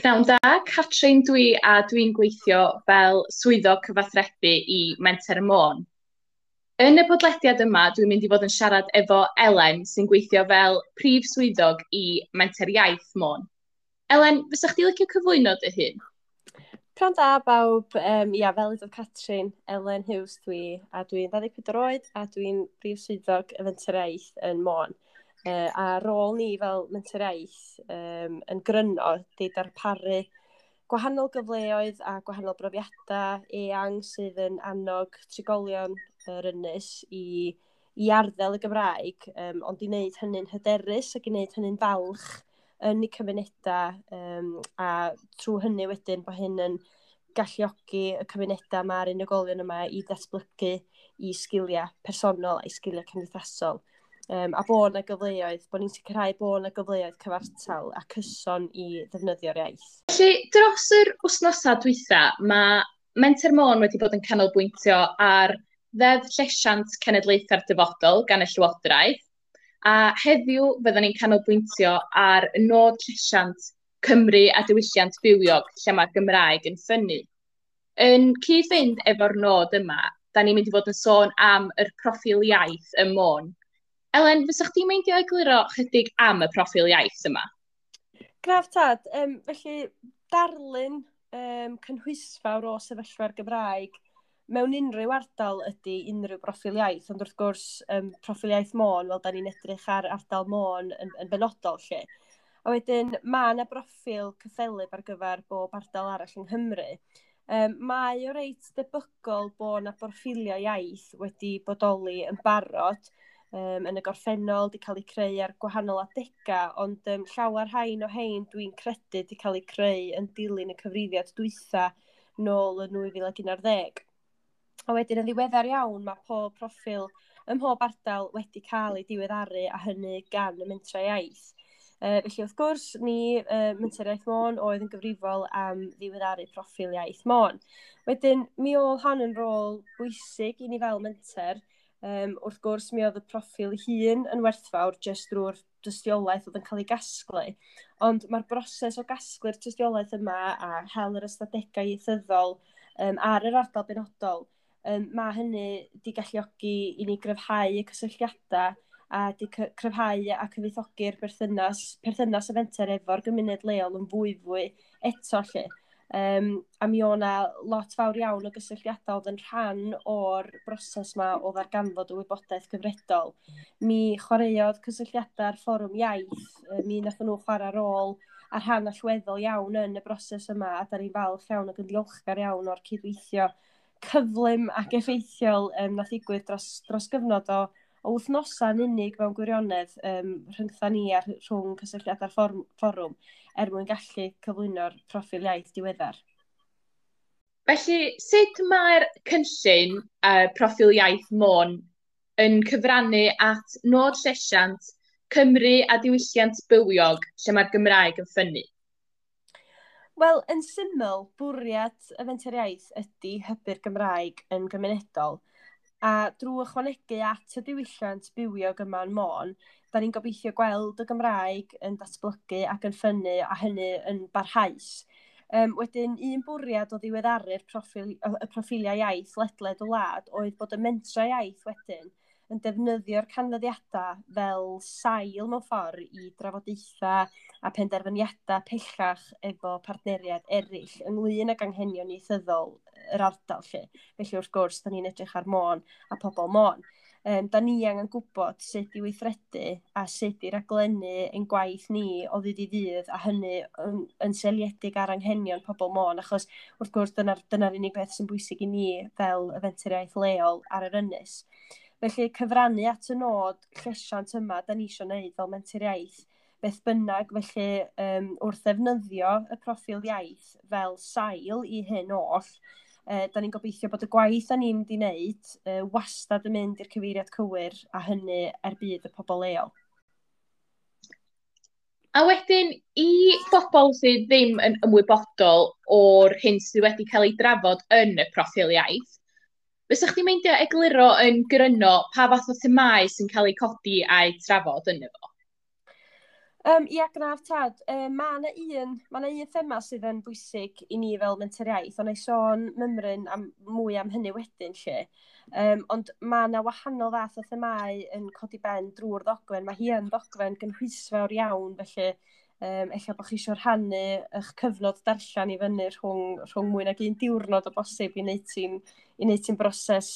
Pnawn da, Catrin dwi a dwi'n gweithio fel swyddog cyfathrebu i Menter y Môn. Yn y podlediad yma, dwi'n mynd i fod yn siarad efo Elen sy'n gweithio fel prif swyddog i Menter Iaith Môn. Elen, fysa'ch chdi licio cyflwyno dy hun? Pnawn da bawb, um, ia, fel ydoedd Catrin, Elen Hughes dwi, a dwi'n 24 oed a dwi'n prif swyddog y Menter Iaith yn Môn. Uh, a rôl ni fel mentor iaith um, yn gryno di darparu gwahanol gyfleoedd a gwahanol brofiadau eang sydd yn annog trigolion yr ynys i, i arddel y Gymraeg, um, ond i wneud hynny'n hyderus ac i wneud hynny'n falch yn eu cymunedau um, a trwy hynny wedyn bod hyn yn galluogi y cymunedau mae'r unigolion yma i ddatblygu i sgiliau personol a'i sgiliau cymdeithasol um, a bod yna gyfleoedd, bod ni'n sicrhau bod yna gyfleoedd cyfartal a cyson i ddefnyddio'r iaith. Felly, dros yr wythnosau dwytha, mae Menter Môn wedi bod yn canolbwyntio ar Ddeddf Llesiant Cenedlaethau'r Dyfodol gan y Llywodraeth, a heddiw fyddwn ni'n canolbwyntio ar nod llesiant Cymru a diwylliant bywiog lle mae'r Gymraeg yn ffynnu. Yn cyd-fynd efo'r nod yma, da ni'n mynd i fod yn sôn am yr proffil iaith y môn Elen, fysa'ch ti'n meindio egluro chydig am y proffil iaith yma? Graf tad, um, felly darlun um, cynhwysfawr o sefyllfa'r Gymraeg mewn unrhyw ardal ydy unrhyw broffil iaith, ond wrth gwrs um, proffil iaith môn, wel, da ni'n edrych ar ardal môn yn, yn benodol lle. A wedyn, mae yna broffil cyffelyb ar gyfer bob ardal arall yng Nghymru. Um, mae o reit debygol bod yna broffiliau iaith wedi bodoli yn barod, um, yn y gorffennol, wedi cael eu creu ar gwahanol adegau, ond um, llawer hain o hein dwi'n credu wedi cael eu creu yn dilyn y cyfrifiad dwytha nôl yn 2011. A wedyn yn ddiweddar iawn mae pob proffil ym mhob ardal wedi cael ei diweddaru a hynny gan y mentrau iaith. Uh, felly wrth gwrs, ni uh, Menter Iaith Môn oedd yn gyfrifol am ddiweddaru proffil iaith Môn. Wedyn, mi oedd hon yn rôl bwysig i ni fel Menter, Um, wrth gwrs, mi oedd y proffil hun yn werthfawr jyst drwy'r dystiolaeth oedd yn cael ei gasglu. Ond mae'r broses o gasglu'r dystiolaeth yma a hel yr ystadegau ieithyddol um, ar yr ardal benodol, um, mae hynny wedi galluogi i ni gryfhau y cysylltiadau a wedi cryfhau a cyfeithogi'r berthynas, perthynas y fenter efo'r gymuned leol yn fwy fwy eto lle. Um, a mi o'na lot fawr iawn o gysylltiadau oedd yn rhan o'r broses yma o ddarganfod o wybodaeth gyfredol. Mi chwaraeodd cysylltiadau'r fforwm iaith, mi wnaethon nhw chwarae rôl a rhan allweddol iawn yn y broses yma, a da ni'n falch iawn ac yn ddiolchgar iawn o'r cydweithio cyflym ac effeithiol um, nath ddigwydd dros, dros gyfnod o o wythnosau'n unig mewn gwirionedd um, rhyngtha ni a rhwng cysylltiadau'r fforwm er mwyn gallu cyflwyno'r proffil iaith diweddar. Felly, sut mae'r cynllun uh, proffil iaith Môn yn cyfrannu at nod llesiant Cymru a diwylliant bywiog lle mae'r Gymraeg yn ffynnu? Wel, yn syml, bwriad y fenter iaith ydy hybu'r Gymraeg yn gymunedol – A drwy ychwanegu at y diwylliant bywiog yma yn Môn, da ni'n gobeithio gweld y Gymraeg yn datblygu ac yn ffynnu a hynny yn barhaus. Um, wedyn, un bwriad o ddiweddaru'r proffil, y proffiliau iaith ledled o wlad oedd bod y mentra iaith wedyn yn defnyddio'r canfyddiadau fel sail mewn ffordd i drafodaethau a penderfyniadau pellach efo partneriad eraill ynglyn ag anghenion ieithyddol yr ardal lle. Felly wrth gwrs, da ni'n edrych ar môn a pobl môn. Um, da ni angen gwybod sut i weithredu a sut i raglennu ein gwaith ni o ddydd i ddydd a hynny yn, yn seliedig ar anghenion pobl môn achos wrth gwrs dyna'r dyna unig beth sy'n bwysig i ni fel y fenturiaeth leol ar yr ynys. Felly cyfrannu at y nod llesiant yma, da ni eisiau gwneud fel mentor iaith, beth bynnag, felly um, wrth ddefnyddio y proffil iaith fel sail i hyn oll, e, da ni'n gobeithio bod y gwaith da ni'n mynd i wneud e, wastad yn mynd i'r cyfeiriad cywir a hynny er bydd y pobl leol. A wedyn, i bobl sydd ddim yn ymwybodol o'r hyn sydd wedi cael ei drafod yn y proffil iaith, Fysa'ch chdi'n meindio egluro yn gryno pa fath o themau sy'n cael eu codi a'i trafod yn efo? Um, ia, graf tad. Um, mae yna un, ma un thema sydd yn bwysig i ni fel menter iaith, ond ei sôn mymryn am, mwy am hynny wedyn lle. Um, ond mae yna wahanol fath o themau yn codi ben drwy'r ddogfen. Mae hi yn ddogfen gynhwysfawr iawn, felly Um, Ella bod chi eisiau rhannu eich cyfnod darllen i fyny rhwng, rhwng mwy nag un diwrnod o bosib i wneud ti'n, i wneud ti'n broses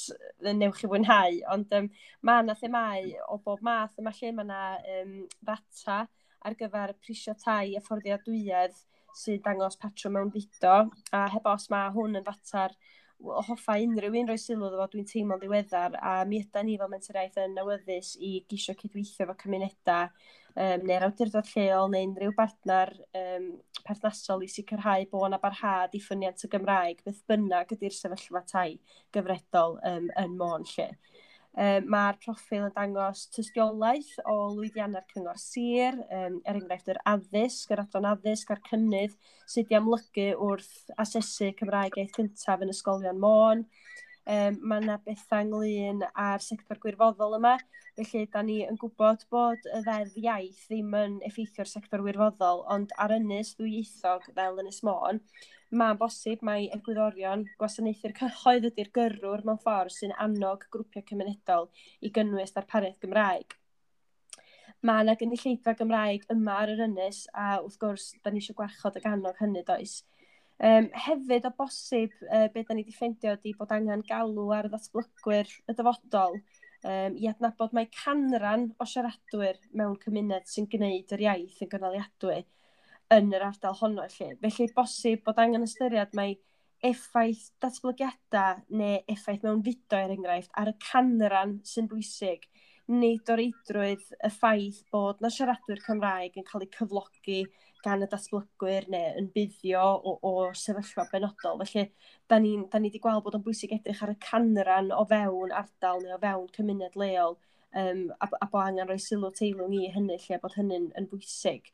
newch chi fwynhau. Ond um, mae yna themau o bob math, yma lle mae yna um, ddata ar gyfer prisio tai a fforddiadwyedd sydd dangos patrwm mewn fudo. A heb os mae hwn yn ddata'r hoffa unrhyw un roi sylw iddo dwi'n teimlo'n ddiweddar a mi ydan ni fel mentoriaeth yn newyddus i gisio cydweithio efo cymunedau um, neu'r awdurdod lleol neu unrhyw bartner um, perthnasol i sicrhau bod yna barhad i ffyniant y Gymraeg beth bynnag ydy'r sefyllfa tai gyfredol um, yn môn lle. Um, Mae'r proffil yn dangos tystiolaeth o lwyddiannau'r cyngor sir, um, er enghraifft yr addysg, yr adran addysg a'r cynnydd sydd wedi amlygu wrth asesu Cymraeg eith cyntaf yn ysgolion môn um, mae yna bethau ynglyn â'r sector gwirfoddol yma, felly da ni yn gwybod bod y ddeddf iaith ddim yn effeithio'r sector wirfoddol, ond ar ynys ddwyieithog fel Ynys Môn, mae'n bosib mae egwyddorion gwasanaethu'r cyhoedd ydy'r gyrrwr mewn ffordd sy'n annog grwpiau cymunedol i gynnwys darpariaeth Gymraeg. Mae yna gynulleidfa Gymraeg yma ar yr ynys a wrth gwrs, da ni eisiau gwarchod y ganog hynny does. Um, hefyd o bosib, uh, beth da ni wedi ffeindio ydy bod angen galw ar y ddatblygwyr y dyfodol um, i adnabod mae canran o siaradwyr mewn cymuned sy'n gwneud yr iaith yn gynaliadwy yn yr ardal honno lle. Felly bosib bod angen ystyried mae effaith datblygiadau neu effaith mewn fudo er enghraifft ar y canran sy'n bwysig nid o eidrwydd y ffaith bod na siaradwyr Cymraeg yn cael eu cyflogi gan y datblygwyr neu yn buddio o, o sefyllfa benodol. Felly, da ni wedi gweld bod o'n bwysig edrych ar y canran o fewn ardal neu o fewn cymuned leol um, a, a bod angen rhoi sylw teilwng i hynny lle bod hynny'n yn bwysig.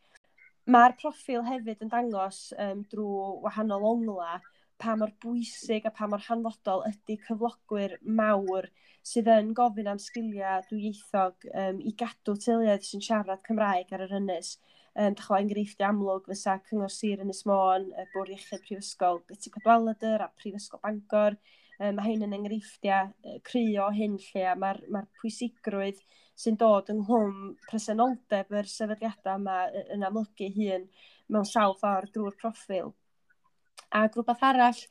Mae'r proffil hefyd yn dangos um, drwy wahanol ongla pa mor bwysig a pa mor hanfodol ydy cyflogwyr mawr sydd yn gofyn am sgiliau dwyieithog um, i gadw teuluoedd sy'n siarad Cymraeg ar yr ynys. Um, dych chi'n enghreifftiau amlwg fysa Cyngor Sir Ynys Môn, y Bwr Iechyd Prifysgol Betty Cadwaladr a Prifysgol Bangor. Um, mae hyn yn enghreifftiau uh, crio hyn lle a mae'r mae pwysigrwydd sy'n dod ynghlwm presenoldeb yr sefydliadau yma yn amlygu hun mewn sawl ffordd drwy'r proffil. A rhywbeth arall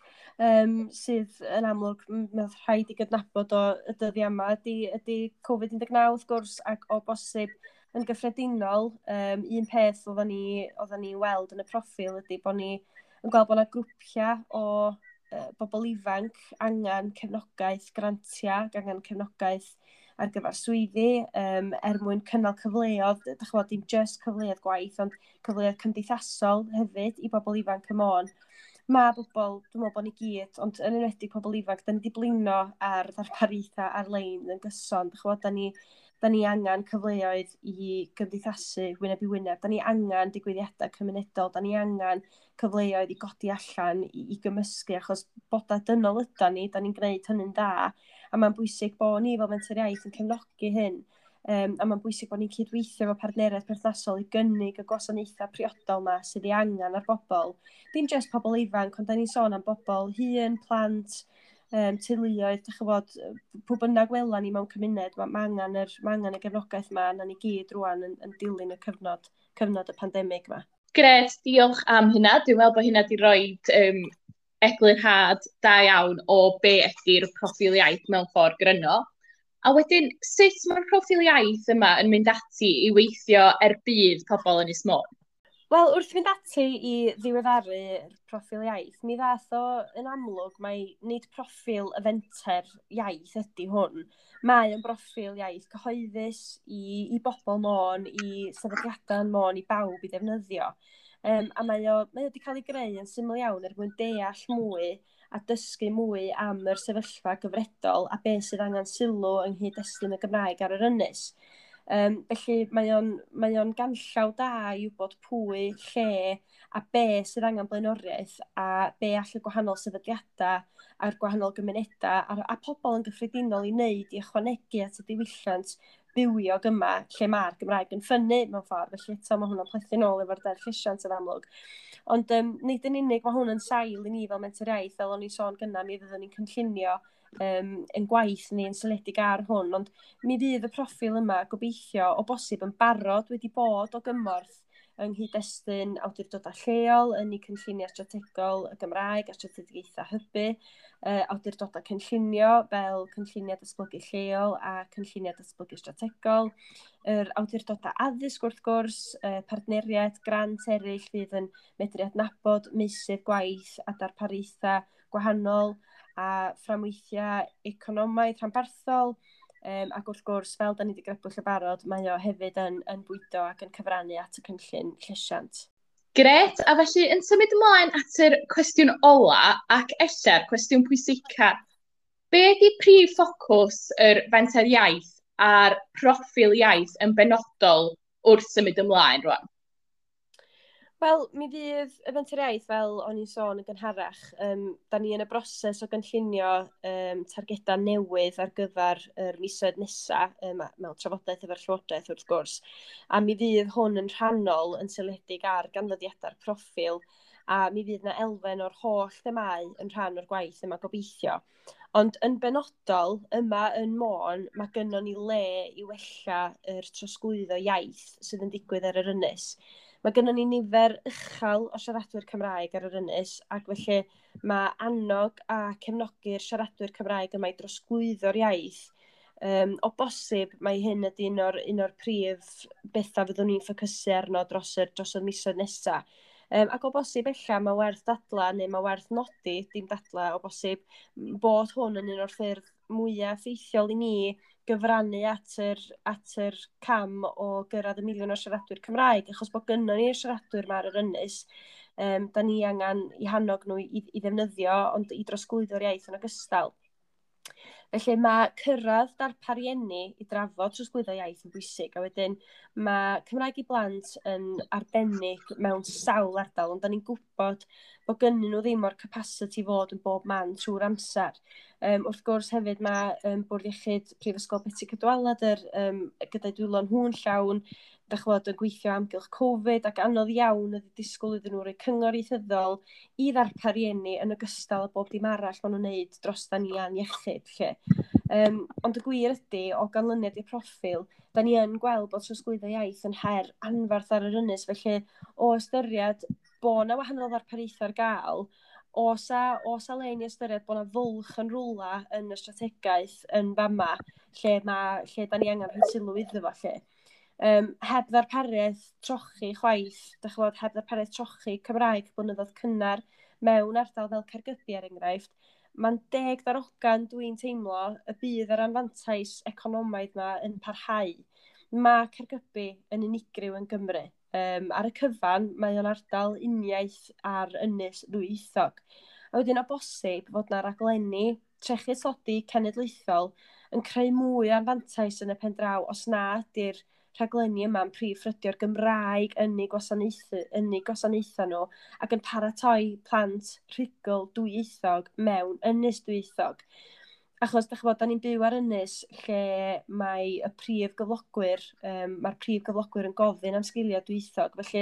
um, sydd yn amlwg mae'n rhaid i gydnabod o y dyddiau yma ydy, ydy Covid-19 wrth gwrs ac o bosib yn gyffredinol, um, un peth oedden ni, oedden ni weld yn y proffil ydy bod ni yn gweld bod yna grwpiau o uh, bobl ifanc angen cefnogaeth grantiau, angen cefnogaeth ar gyfer swyddi, um, er mwyn cynnal cyfleoedd, dych chi'n dim just cyfleoedd gwaith, ond cyfleoedd cymdeithasol hefyd i bobl ifanc y môn. Mae bobl, dwi'n meddwl bod ni gyd, ond yn enwedig pobl ifanc, da ni wedi blino ar ddarpariaethau ar-lein yn gyson. Dych chi'n da ni da ni angen cyfleoedd i gymdeithasu wyneb i wyneb, da ni angen digwyddiadau cymunedol, da ni angen cyfleoedd i godi allan i, i gymysgu, achos boda dynol yda ni, da ni'n gwneud hynny'n da, a mae'n bwysig bod ni fel mentor iaith yn cefnogi hyn, um, a mae'n bwysig bod ni'n cydweithio efo partneriaeth perthnasol i gynnig y gwasanaethau priodol yma sydd ei angen ar bobl. Dim jyst pobl ifanc, ond da ni'n sôn am bobl hun, plant, um, teuluoedd, da chybod, pw bynnag wela ni mewn cymuned, mae ma angen, yr, ma angen y gefnogaeth yma, na ni gyd rwan yn, yn dilyn y cyfnod, cyfnod y pandemig yma. Gret, diolch am hynna. Dwi'n meddwl bod hynna wedi rhoi um, eglurhad da iawn o be ydy'r proffil iaith mewn ffordd gryno. A wedyn, sut mae'r proffil iaith yma yn mynd ati i weithio er bydd pobl yn Ismôn? Wel, wrth fynd ati i ddiweddaru'r proffil iaith, mi ddath o yn amlwg mae nid proffil fenter iaith ydy hwn. Mae yn broffil iaith cyhoeddus i, i bobl môn, i sefydliadau môn, i bawb i ddefnyddio. Um, a mae o, mae o wedi cael ei greu yn syml iawn er mwyn deall mwy a dysgu mwy am yr sefyllfa gyfredol a beth sydd angen sylw yng nghyd-destun y Gymraeg ar yr ynys. Um, felly mae o'n, mae on ganllaw da i wybod pwy, lle a be sydd angen blaenoriaeth a be all y gwahanol sefydliadau a'r gwahanol gymunedau a, a pobl yn gyffredinol i wneud i ychwanegu at y diwylliant bywiog yma lle mae'r Gymraeg yn ffynnu mewn ffordd, felly eto mae hwnna'n plethu nôl efo'r derch llesiant yn amlwg. Ond um, nid yn unig, mae hwn yn sail i ni fel mentoriaeth, fel o'n i'n sôn gyna, mi fyddwn ni'n cynllunio um, yn gwaith ni yn syledig ar hwn, ond mi fydd y proffil yma gobeithio o bosib yn barod wedi bod o gymorth yng nghyd-destun awdurdodau lleol yn ei cynlluniau strategol y Gymraeg a strategaethau hybu, uh, awdurdodau cynllunio fel cynlluniau datblygu lleol a cynlluniau datblygu strategol, yr awdurdodau addysg wrth gwrs, uh, partneriaid, grant eraill fydd yn medru adnabod meysydd gwaith a darpariaethau gwahanol, a fframweithiau economaidd rhanbarthol, um, ac wrth gwrs, fel da ni wedi grybwyll y barod, mae o hefyd yn, yn bwydo ac yn cyfrannu at y cynllun llesiant. Gret, a felly yn symud ymlaen at yr cwestiwn ola ac ella'r cwestiwn pwysica. Be ydy prif ffocws yr fenter iaith a'r proffil iaith yn benodol wrth symud ymlaen rwan? Wel, mi fydd y fenter iaith, fel o'n i'n sôn yn gynharach, um, da ni yn y broses o gynllunio um, targedau newydd ar gyfer yr misoedd nesaf, um, mewn trafodaeth efo'r llywodraeth wrth gwrs, a mi fydd hwn yn rhannol yn syledig ar ganfyddiadau'r proffil, a mi fydd na elfen o'r holl themau yn rhan o'r gwaith yma gobeithio. Ond yn benodol, yma yn Môn, mae gynnon ni le i wella yr trosglwyddo iaith sydd yn digwydd ar yr ynys. Mae gennym ni nifer uchel o siaradwyr Cymraeg ar yr ynys, ac felly mae annog a cefnogi'r siaradwyr Cymraeg yma i drosglwyddo'r iaith. Um, o bosib, mae hyn ydy un o'r, un o'r prif bethau fyddwn ni'n ffocysu arno dros y, dros y misoedd nesaf. Um, ac o bosib ella mae werth dadla neu mae werth nodi, dim dadla o bosib, bod hwn yn un o'r ffyrdd mwyaf effeithiol i ni gyfrannu at yr, at yr cam o gyrraedd y miliwn o siaradwyr Cymraeg, achos bod gynnon ni'r siaradwyr yma ar yr ynys, um, da ni angen i hannog nhw i, i ddefnyddio, ond i drosglwyddo'r iaith yn ogystal. Felly mae cyrraedd darpar rieni i drafod trosglwyddo iaith yn bwysig, a wedyn mae Cymraeg i blant yn arbennig mewn sawl ardal, ond da ni'n gwybod bod gynnyn nhw ddim o'r capacity fod yn bob man trwy'r amser. Um, wrth gwrs hefyd mae um, Bwrdd Iechyd Prifysgol Beti Cydwalad yr, um, gyda dwylon hwn llawn, da chwod yn gweithio amgylch Covid ac anodd iawn ydy disgwyl iddyn nhw roi cyngor ieithyddol i ddarpar rieni yn ogystal â bob dim arall maen nhw'n neud dros da ni a'n iechyd lle. Um, ond y gwir ydy, o ganlyniad i'r proffil, da ni yn gweld bod trosglwyddo iaith yn her anfarth ar yr ynys, felly o ystyried bod na wahanol ddarpariaethau ar gael, osa, a, oes a le ni ystyried bod na fwlch yn rwla yn y strategaeth yn fama, lle, ma, lle da ni angen rhoi sylw iddo fo lle. Um, heb ddarpariaeth trochi chwaith, dych chi'n heb ddarpariaeth trochi Cymraeg blynyddoedd cynnar mewn ardal fel Cergybi er enghraifft, mae'n deg darogan dwi'n teimlo y bydd yr anfantais economaidd yma yn parhau. Mae Cergybi yn unigryw yn Gymru um, ar y cyfan mae o'n ardal uniaeth ar ynys ddwyieithog. A wedyn o bosib fod na raglenni trechu sodi cenedlaethol yn creu mwy o fantais yn y pen draw os na ydy'r rhaglenni yma'n prif ffrydio'r Gymraeg yn eu gwasanaethu, yn eu gwasanaethu nhw ac yn paratoi plant rhugl dwyieithog mewn ynys dwyieithog. Achos, dych chi'n bod, da ni'n byw ar ynys lle mae y prif gyflogwyr, um, mae'r prif gyflogwyr yn gofyn am sgiliau dwythog, felly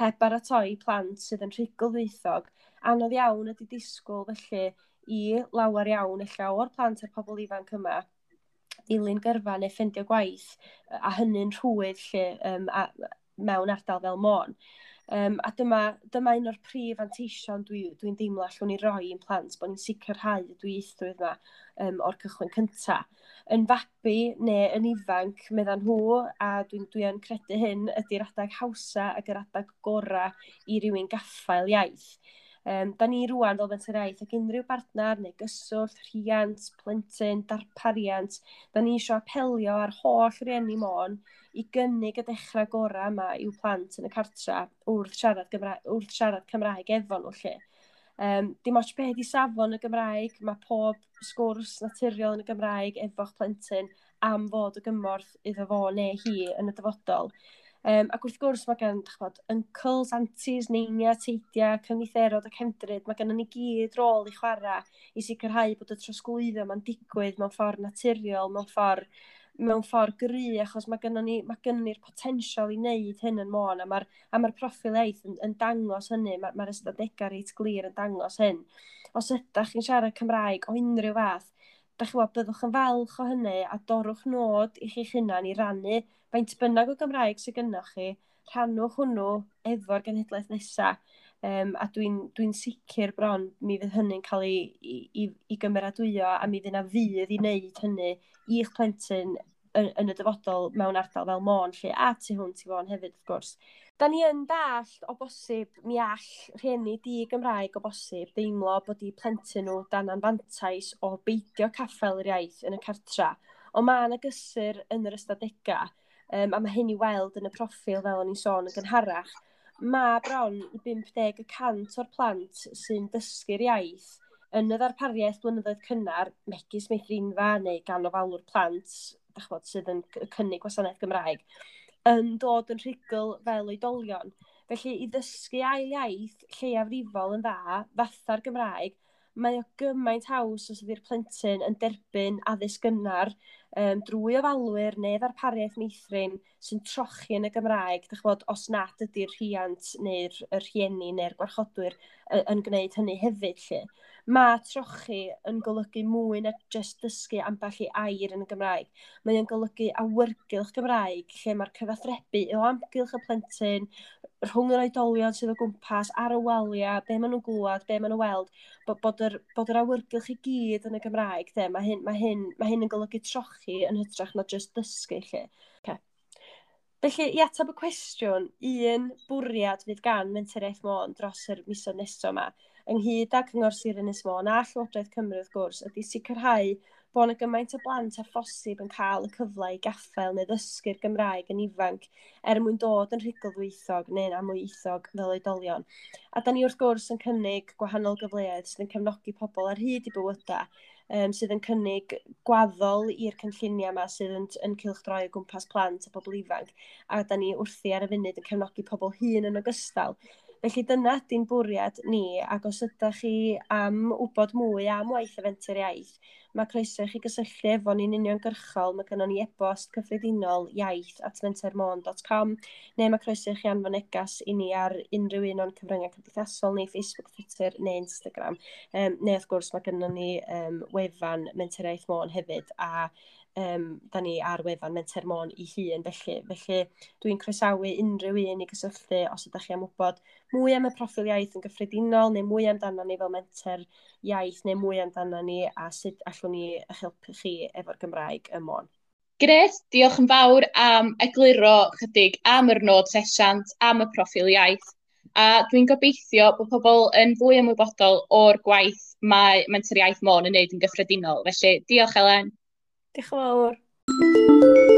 heb baratoi plant sydd yn rhugl dwythog, anodd iawn ydy disgwyl felly i lawer iawn eich o'r plant a'r pobl ifanc yma dilyn gyrfa neu ffeindio gwaith a hynny'n rhwydd lle um, a, mewn ardal fel môn. Um, a dyma, dyma un o'r prif anteision dwi'n dwi, dwi deimlo allwn ni roi i'n plant, bod ni'n sicrhau y dwyieithrwydd yma um, o'r cychwyn cyntaf. Yn fabi neu yn ifanc, meddyn nhw, a dwi'n dwi, dwi credu hyn, ydy'r adag hawsa ac yr adag gorau i rywun gaffael iaith. Um, da ni rwan fel benteraidd ac unrhyw bartner neu gyswllt, rhiant, plentyn, darpariant, da ni eisiau apelio ar holl rieni môn i gynnig y dechrau gorau yma i'w plant yn y cartra wrth siarad, Gymra wrth siarad Cymraeg efo nhw lle. Um, dim ots beth i safon y Gymraeg, mae pob sgwrs naturiol yn y Gymraeg efo'ch plentyn am fod y gymorth iddo fo neu hi yn y dyfodol. Um, ac wrth gwrs mae gen, dach bod, uncles, aunties, neinia, teidia, cynitherod ac hemdryd, mae gen ni gyd rôl i chwarae i sicrhau bod y trosglwyddo mae'n digwydd mewn ffordd naturiol, mewn ffordd mewn ffordd gry, achos mae gynnon ni, mae gynnon ni'r potensial i wneud hyn yn môn, a mae'r ma proffil eith yn, yn dangos hynny, mae'r ma, ma ystadegau reit glir yn dangos hyn. Os ydych chi'n siarad Cymraeg o unrhyw fath, da chi wybod, byddwch yn falch o hynny a dorwch nod i chi'ch hunan i rannu faint bynnag o Gymraeg sydd gynnwch chi, rhannwch hwnnw efo'r genhedlaeth nesaf. Um, a dwi'n dwi sicr bron, mi fydd hynny'n cael ei, i, i, i gymeradwyo a mi fydd yna fydd i wneud hynny i'ch plentyn yn, yn y dyfodol mewn ardal fel Môn lle a tu hwnt i Fôn hefyd wrth gwrs. Da ni yn dall o bosib mi all rhieni di Gymraeg o bosib deimlo bod i plentyn nhw dan anfantais o beidio caffel yr iaith yn y cartra, ond mae yna gysur yn yr ystadegau, um, a mae hyn i weld yn y proffil fel o'n i'n sôn yn gynharach, mae bron i 50% o'r plant sy'n dysgu'r iaith yn y ddarpariaeth blynyddoedd cynnar, megis meithrinfa neu gan ofalwr plant chod, sydd yn cynnig gwasanaeth Gymraeg, yn dod yn rhugl fel oedolion. Felly, i ddysgu ail iaith lleiafrifol yn dda, fatha'r Gymraeg, mae o gymaint haws os ydy'r plentyn yn derbyn addysg gynnar um, drwy ofalwyr neu ddarpariaeth meithrin sy'n trochi yn y Gymraeg, dych bod, os nad ydy'r rhiant neu'r rhieni neu'r gwarchodwyr yn gwneud hynny hefyd. Lle mae trochi yn golygu mwy na just dysgu ambell i air yn y Gymraeg. Mae yn golygu awyrgylch Gymraeg, lle mae'r cyfathrebu o amgylch y plentyn, rhwng yr oedolion sydd o gwmpas, ar y waliau, be maen nhw'n glwad, be maen nhw'n weld, bod, bod, yr, bod yr awyrgylch i gyd yn y Gymraeg, de, mae hyn, mae hyn, mae hyn yn golygu trochi yn hytrach na just dysgu, lle. Okay. Felly, i ateb y cwestiwn, un bwriad fydd gan Menter Môn dros yr misoedd nesaf yma, ynghyd â Cyngor Sir Ynys Môn a Llywodraeth Cymru wrth gwrs ydy sicrhau bod yna gymaint o blant a phosib yn cael y cyfle i gaffael neu ddysgu'r Gymraeg yn ifanc er mwyn dod yn rhugl ddwythog neu'n amwyieithog fel oedolion. A da ni wrth gwrs yn cynnig gwahanol gyfleoedd sydd yn cefnogi pobl ar hyd i bywydau um, sydd yn cynnig gwaddol i'r cynlluniau yma sydd yn, yn cilchdroi o gwmpas plant a bobl ifanc. A da ni wrthi ar y funud yn cefnogi pobl hun yn ogystal Felly dyna ydy'n bwriad ni, ac os ydych chi am wybod mwy am waith y Fenter Iaith, Mae croeso i chi gysylltu efo ni'n uniongyrchol. Mae gennym ni e-bost cyffredinol iaith at mentermon.com neu mae croeso i chi anfon negas i ni ar unrhyw un o'n cyfryngau cymdeithasol neu Facebook, Twitter neu Instagram. Um, neu wrth gwrs mae gennym ni um, wefan Menteraeth Môn hefyd a um, da ni ar wefan Menter Môn i hun felly. Felly dwi'n croesawu unrhyw un i gysylltu os ydych chi am wybod mwy am y proffil iaith yn gyffredinol neu mwy amdano ni fel menter iaith neu mwy amdano ni a sut allwn ni eich helpu chi efo'r Gymraeg y môn. Gret, diolch yn fawr am egluro chydig am yr nod sesiant, am y proffil iaith. A dwi'n gobeithio bod pobl yn fwy ymwybodol o'r gwaith mae Menter Iaith Môn yn wneud yn gyffredinol. Felly, diolch Elen. Diolch yn fawr.